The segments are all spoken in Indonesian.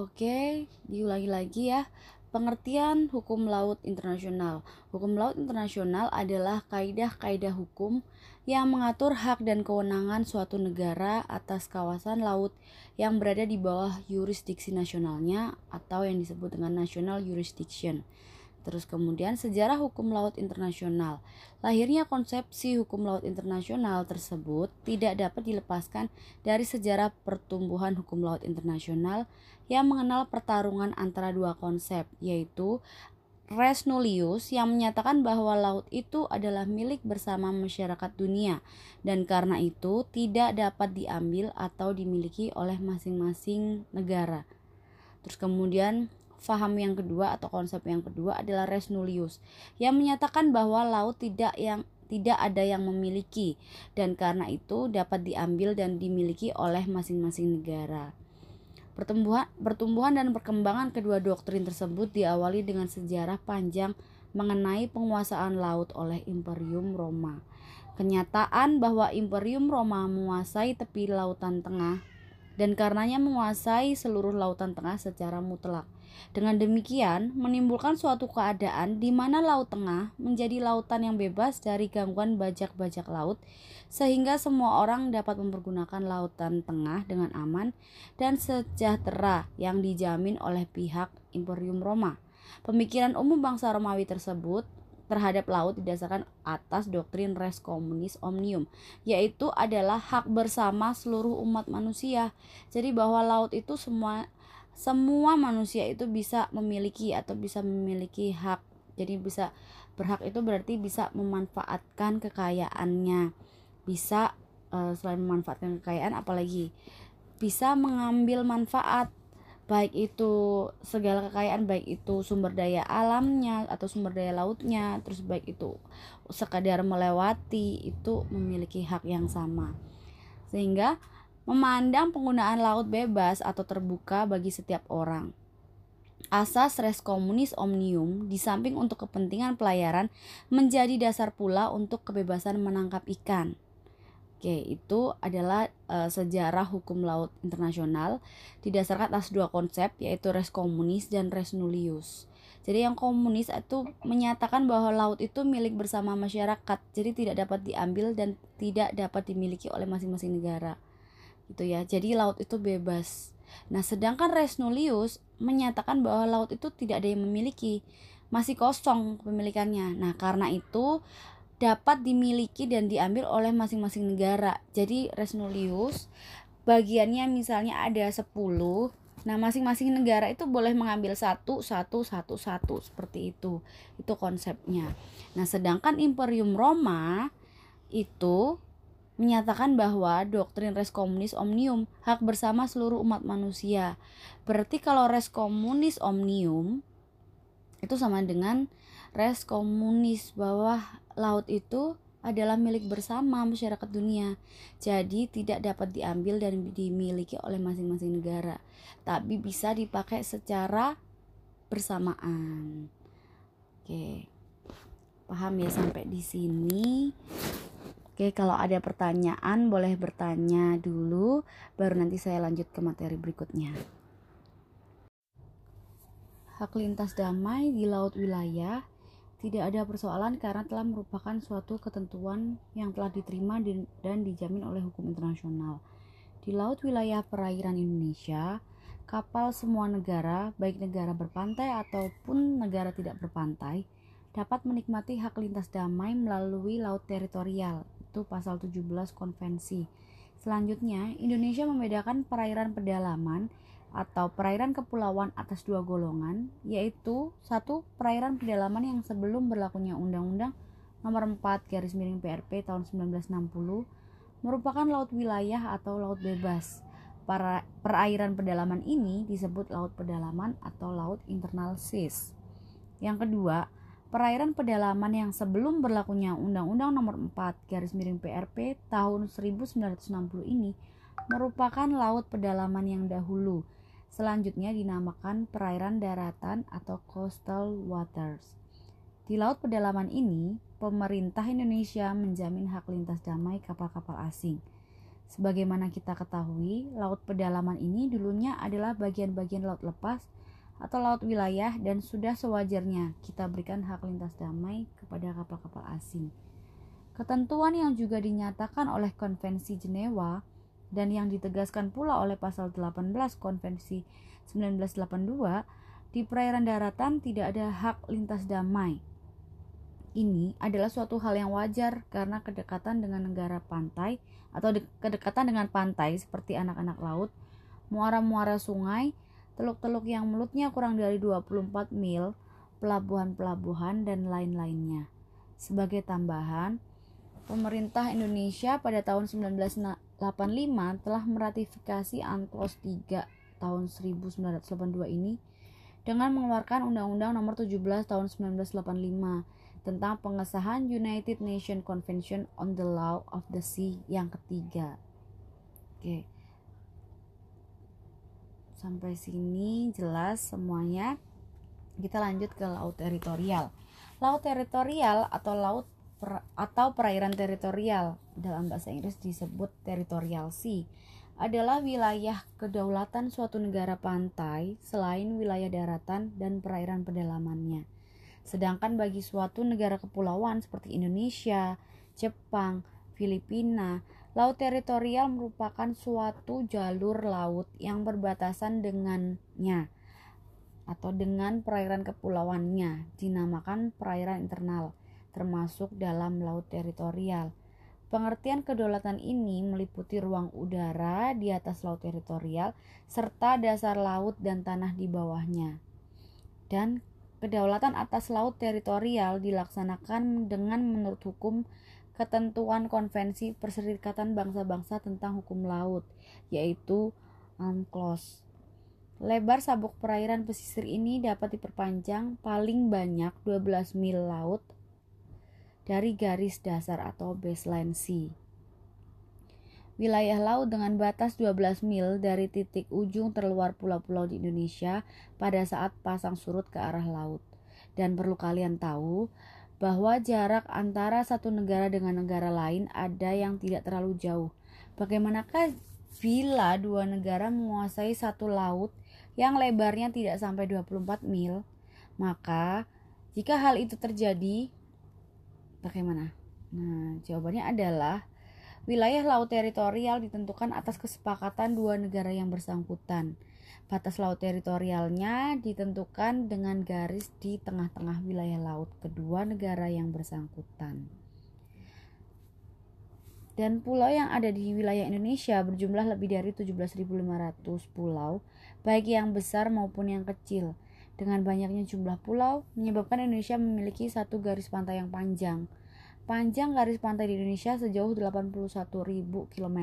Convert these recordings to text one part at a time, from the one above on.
Oke, diulangi lagi ya. Pengertian hukum laut internasional. Hukum laut internasional adalah kaidah-kaidah hukum yang mengatur hak dan kewenangan suatu negara atas kawasan laut yang berada di bawah yurisdiksi nasionalnya atau yang disebut dengan national jurisdiction. Terus kemudian sejarah hukum laut internasional. Lahirnya konsepsi hukum laut internasional tersebut tidak dapat dilepaskan dari sejarah pertumbuhan hukum laut internasional yang mengenal pertarungan antara dua konsep, yaitu res nullius yang menyatakan bahwa laut itu adalah milik bersama masyarakat dunia dan karena itu tidak dapat diambil atau dimiliki oleh masing-masing negara. Terus kemudian faham yang kedua atau konsep yang kedua adalah res nullius yang menyatakan bahwa laut tidak yang tidak ada yang memiliki dan karena itu dapat diambil dan dimiliki oleh masing-masing negara. Pertumbuhan, pertumbuhan dan perkembangan kedua doktrin tersebut diawali dengan sejarah panjang mengenai penguasaan laut oleh Imperium Roma. Kenyataan bahwa Imperium Roma menguasai tepi lautan tengah dan karenanya menguasai seluruh lautan tengah secara mutlak dengan demikian, menimbulkan suatu keadaan di mana Laut Tengah menjadi lautan yang bebas dari gangguan bajak-bajak laut, sehingga semua orang dapat mempergunakan lautan tengah dengan aman dan sejahtera yang dijamin oleh pihak Imperium Roma. Pemikiran umum bangsa Romawi tersebut terhadap laut didasarkan atas doktrin res communis omnium, yaitu adalah hak bersama seluruh umat manusia. Jadi bahwa laut itu semua semua manusia itu bisa memiliki atau bisa memiliki hak. Jadi bisa berhak itu berarti bisa memanfaatkan kekayaannya. Bisa uh, selain memanfaatkan kekayaan apalagi? Bisa mengambil manfaat baik itu segala kekayaan baik itu sumber daya alamnya atau sumber daya lautnya terus baik itu sekadar melewati itu memiliki hak yang sama. Sehingga memandang penggunaan laut bebas atau terbuka bagi setiap orang. Asas res communis omnium di samping untuk kepentingan pelayaran menjadi dasar pula untuk kebebasan menangkap ikan. Oke, itu adalah e, sejarah hukum laut internasional didasarkan atas dua konsep yaitu res communis dan res nullius. Jadi yang komunis itu menyatakan bahwa laut itu milik bersama masyarakat, jadi tidak dapat diambil dan tidak dapat dimiliki oleh masing-masing negara gitu ya jadi laut itu bebas nah sedangkan Resnulius menyatakan bahwa laut itu tidak ada yang memiliki masih kosong kepemilikannya nah karena itu dapat dimiliki dan diambil oleh masing-masing negara jadi Resnulius bagiannya misalnya ada 10 Nah, masing-masing negara itu boleh mengambil satu, satu, satu, satu seperti itu. Itu konsepnya. Nah, sedangkan Imperium Roma itu menyatakan bahwa doktrin res komunis omnium hak bersama seluruh umat manusia. Berarti kalau res komunis omnium itu sama dengan res komunis bahwa laut itu adalah milik bersama masyarakat dunia. Jadi tidak dapat diambil dan dimiliki oleh masing-masing negara, tapi bisa dipakai secara bersamaan. Oke. Paham ya sampai di sini? Oke, kalau ada pertanyaan boleh bertanya dulu, baru nanti saya lanjut ke materi berikutnya. Hak lintas damai di laut wilayah tidak ada persoalan karena telah merupakan suatu ketentuan yang telah diterima dan dijamin oleh hukum internasional. Di laut wilayah perairan Indonesia, kapal semua negara, baik negara berpantai ataupun negara tidak berpantai, dapat menikmati hak lintas damai melalui laut teritorial itu pasal 17 konvensi. Selanjutnya, Indonesia membedakan perairan pedalaman atau perairan kepulauan atas dua golongan, yaitu satu perairan pedalaman yang sebelum berlakunya Undang-Undang Nomor 4 garis miring PRP tahun 1960 merupakan laut wilayah atau laut bebas. Para perairan pedalaman ini disebut laut pedalaman atau laut internal seas. Yang kedua, perairan pedalaman yang sebelum berlakunya Undang-Undang Nomor 4 Garis Miring PRP tahun 1960 ini merupakan laut pedalaman yang dahulu. Selanjutnya dinamakan perairan daratan atau coastal waters. Di laut pedalaman ini, pemerintah Indonesia menjamin hak lintas damai kapal-kapal asing. Sebagaimana kita ketahui, laut pedalaman ini dulunya adalah bagian-bagian laut lepas atau laut wilayah dan sudah sewajarnya kita berikan hak lintas damai kepada kapal-kapal asing. Ketentuan yang juga dinyatakan oleh Konvensi Jenewa dan yang ditegaskan pula oleh pasal 18 Konvensi 1982 di perairan daratan tidak ada hak lintas damai. Ini adalah suatu hal yang wajar karena kedekatan dengan negara pantai atau kedekatan dengan pantai seperti anak-anak laut, muara-muara sungai, teluk-teluk yang melutnya kurang dari 24 mil, pelabuhan-pelabuhan dan lain-lainnya. Sebagai tambahan, pemerintah Indonesia pada tahun 1985 telah meratifikasi UNCLOS 3 tahun 1982 ini dengan mengeluarkan Undang-Undang Nomor 17 Tahun 1985 tentang pengesahan United Nations Convention on the Law of the Sea yang ketiga. Oke. Sampai sini jelas semuanya. Kita lanjut ke laut teritorial. Laut teritorial atau laut per, atau perairan teritorial dalam bahasa Inggris disebut territorial sea adalah wilayah kedaulatan suatu negara pantai selain wilayah daratan dan perairan pedalamannya. Sedangkan bagi suatu negara kepulauan seperti Indonesia, Jepang, Filipina, laut teritorial merupakan suatu jalur laut yang berbatasan dengannya atau dengan perairan kepulauannya dinamakan perairan internal termasuk dalam laut teritorial. Pengertian kedaulatan ini meliputi ruang udara di atas laut teritorial serta dasar laut dan tanah di bawahnya. Dan kedaulatan atas laut teritorial dilaksanakan dengan menurut hukum ketentuan Konvensi Perserikatan Bangsa-Bangsa tentang Hukum Laut, yaitu UNCLOS. Lebar sabuk perairan pesisir ini dapat diperpanjang paling banyak 12 mil laut dari garis dasar atau baseline sea. Wilayah laut dengan batas 12 mil dari titik ujung terluar pulau-pulau di Indonesia pada saat pasang surut ke arah laut. Dan perlu kalian tahu bahwa jarak antara satu negara dengan negara lain ada yang tidak terlalu jauh. Bagaimanakah bila dua negara menguasai satu laut yang lebarnya tidak sampai 24 mil? Maka, jika hal itu terjadi, Bagaimana? Nah, jawabannya adalah wilayah laut teritorial ditentukan atas kesepakatan dua negara yang bersangkutan. Batas laut teritorialnya ditentukan dengan garis di tengah-tengah wilayah laut kedua negara yang bersangkutan. Dan pulau yang ada di wilayah Indonesia berjumlah lebih dari 17.500 pulau, baik yang besar maupun yang kecil. Dengan banyaknya jumlah pulau, menyebabkan Indonesia memiliki satu garis pantai yang panjang. Panjang garis pantai di Indonesia sejauh 81.000 km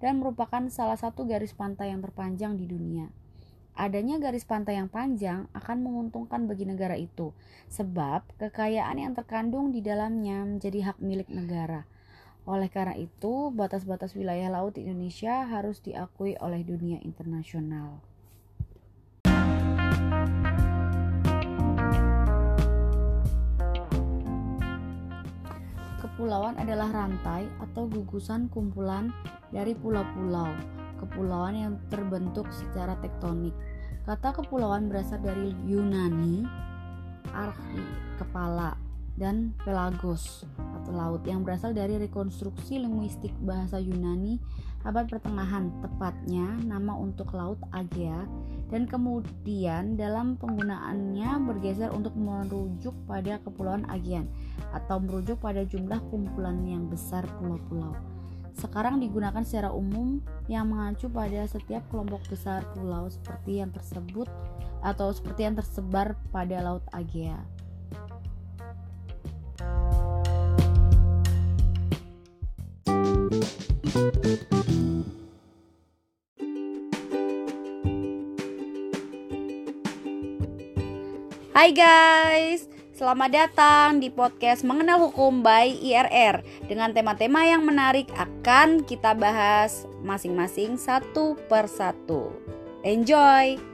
dan merupakan salah satu garis pantai yang terpanjang di dunia. Adanya garis pantai yang panjang akan menguntungkan bagi negara itu, sebab kekayaan yang terkandung di dalamnya menjadi hak milik negara. Oleh karena itu, batas-batas wilayah laut di Indonesia harus diakui oleh dunia internasional. Kepulauan adalah rantai atau gugusan kumpulan dari pulau-pulau, kepulauan yang terbentuk secara tektonik. Kata kepulauan berasal dari Yunani, archi, kepala, dan pelagos atau laut yang berasal dari rekonstruksi linguistik bahasa Yunani abad pertengahan, tepatnya nama untuk laut Agea dan kemudian dalam penggunaannya bergeser untuk merujuk pada kepulauan Aegean atau merujuk pada jumlah kumpulan yang besar pulau-pulau. Sekarang digunakan secara umum yang mengacu pada setiap kelompok besar pulau seperti yang tersebut atau seperti yang tersebar pada Laut Agea. Hai guys, selamat datang di podcast Mengenal Hukum by IRR Dengan tema-tema yang menarik akan kita bahas masing-masing satu per satu Enjoy!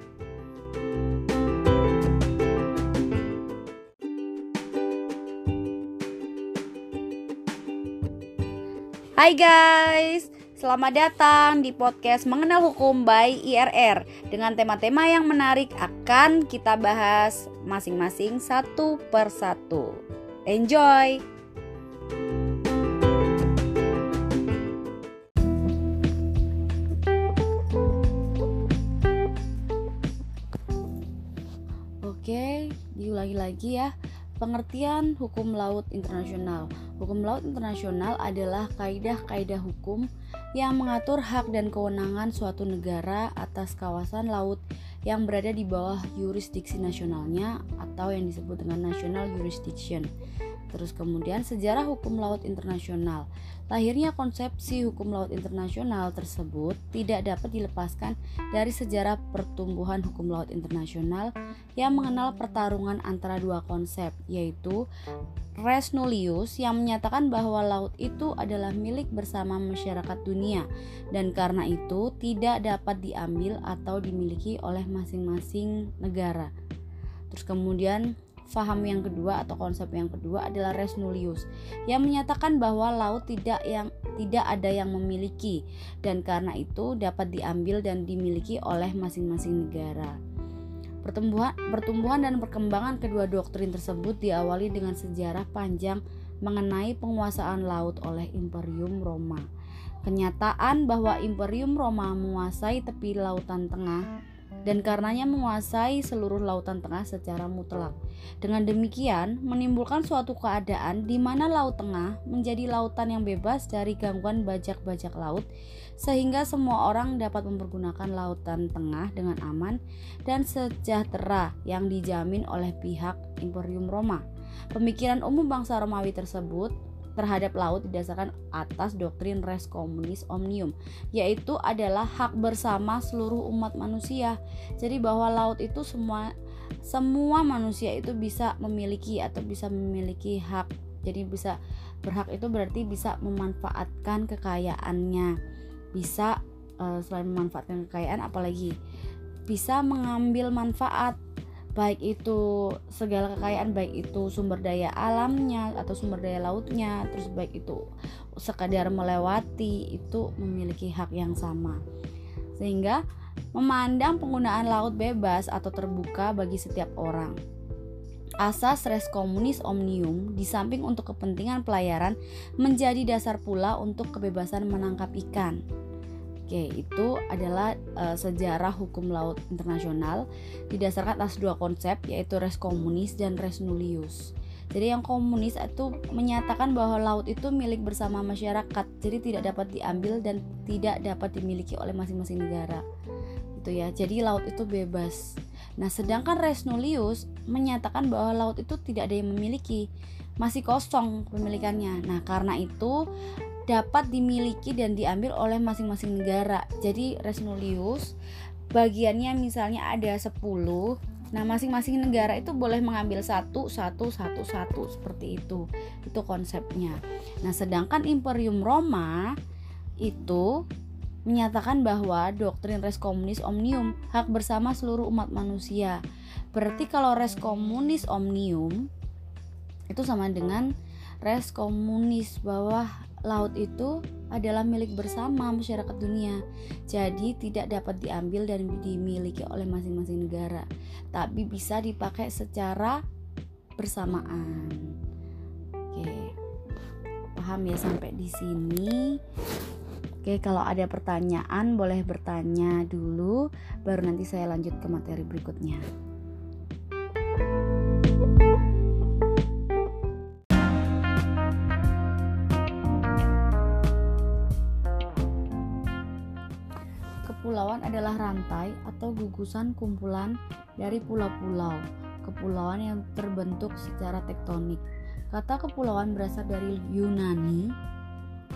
Hai guys, Selamat datang di podcast Mengenal Hukum by IRR dengan tema-tema yang menarik akan kita bahas masing-masing satu per satu. Enjoy! Oke, diulangi lagi ya. Pengertian hukum laut internasional. Hukum laut internasional adalah kaidah-kaidah hukum yang mengatur hak dan kewenangan suatu negara atas kawasan laut yang berada di bawah yurisdiksi nasionalnya atau yang disebut dengan national jurisdiction. Terus kemudian sejarah hukum laut internasional. Lahirnya konsepsi hukum laut internasional tersebut tidak dapat dilepaskan dari sejarah pertumbuhan hukum laut internasional yang mengenal pertarungan antara dua konsep, yaitu res nullius yang menyatakan bahwa laut itu adalah milik bersama masyarakat dunia dan karena itu tidak dapat diambil atau dimiliki oleh masing-masing negara. Terus kemudian Faham yang kedua atau konsep yang kedua adalah res nullius yang menyatakan bahwa laut tidak yang tidak ada yang memiliki dan karena itu dapat diambil dan dimiliki oleh masing-masing negara. Pertumbuhan, pertumbuhan dan perkembangan kedua doktrin tersebut diawali dengan sejarah panjang mengenai penguasaan laut oleh Imperium Roma. Kenyataan bahwa Imperium Roma menguasai tepi lautan tengah dan karenanya menguasai seluruh lautan tengah secara mutlak. Dengan demikian, menimbulkan suatu keadaan di mana laut tengah menjadi lautan yang bebas dari gangguan bajak-bajak laut sehingga semua orang dapat mempergunakan lautan tengah dengan aman dan sejahtera yang dijamin oleh pihak Imperium Roma. Pemikiran umum bangsa Romawi tersebut terhadap laut didasarkan atas doktrin res communis omnium, yaitu adalah hak bersama seluruh umat manusia. Jadi bahwa laut itu semua semua manusia itu bisa memiliki atau bisa memiliki hak. Jadi bisa berhak itu berarti bisa memanfaatkan kekayaannya. Bisa uh, selain memanfaatkan kekayaan apalagi bisa mengambil manfaat baik itu segala kekayaan baik itu sumber daya alamnya atau sumber daya lautnya terus baik itu sekadar melewati itu memiliki hak yang sama sehingga memandang penggunaan laut bebas atau terbuka bagi setiap orang Asas res communis omnium di samping untuk kepentingan pelayaran menjadi dasar pula untuk kebebasan menangkap ikan. Oke, itu adalah uh, sejarah hukum laut internasional didasarkan atas dua konsep yaitu res komunis dan res nullius. Jadi yang komunis itu menyatakan bahwa laut itu milik bersama masyarakat, jadi tidak dapat diambil dan tidak dapat dimiliki oleh masing-masing negara. Itu ya. Jadi laut itu bebas. Nah, sedangkan res nullius menyatakan bahwa laut itu tidak ada yang memiliki, masih kosong pemilikannya. Nah, karena itu dapat dimiliki dan diambil oleh masing-masing negara. Jadi res nullius bagiannya misalnya ada 10. Nah, masing-masing negara itu boleh mengambil satu, satu, satu, satu seperti itu. Itu konsepnya. Nah, sedangkan Imperium Roma itu menyatakan bahwa doktrin res communis omnium hak bersama seluruh umat manusia. Berarti kalau res communis omnium itu sama dengan res komunis bahwa laut itu adalah milik bersama masyarakat dunia. Jadi tidak dapat diambil dan dimiliki oleh masing-masing negara, tapi bisa dipakai secara bersamaan. Oke. Paham ya sampai di sini? Oke, kalau ada pertanyaan boleh bertanya dulu baru nanti saya lanjut ke materi berikutnya. Kepulauan adalah rantai atau gugusan kumpulan dari pulau-pulau kepulauan yang terbentuk secara tektonik. Kata kepulauan berasal dari Yunani,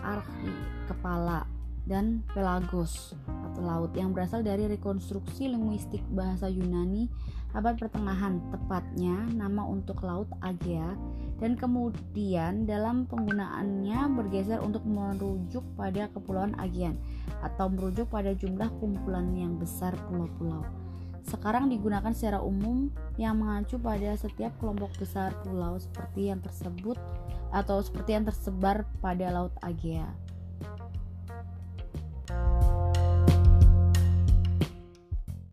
archi, kepala, dan pelagos atau laut yang berasal dari rekonstruksi linguistik bahasa Yunani abad pertengahan tepatnya nama untuk laut Agea dan kemudian dalam penggunaannya bergeser untuk merujuk pada kepulauan Aegean atau merujuk pada jumlah kumpulan yang besar pulau-pulau. Sekarang digunakan secara umum yang mengacu pada setiap kelompok besar pulau seperti yang tersebut atau seperti yang tersebar pada laut Agea.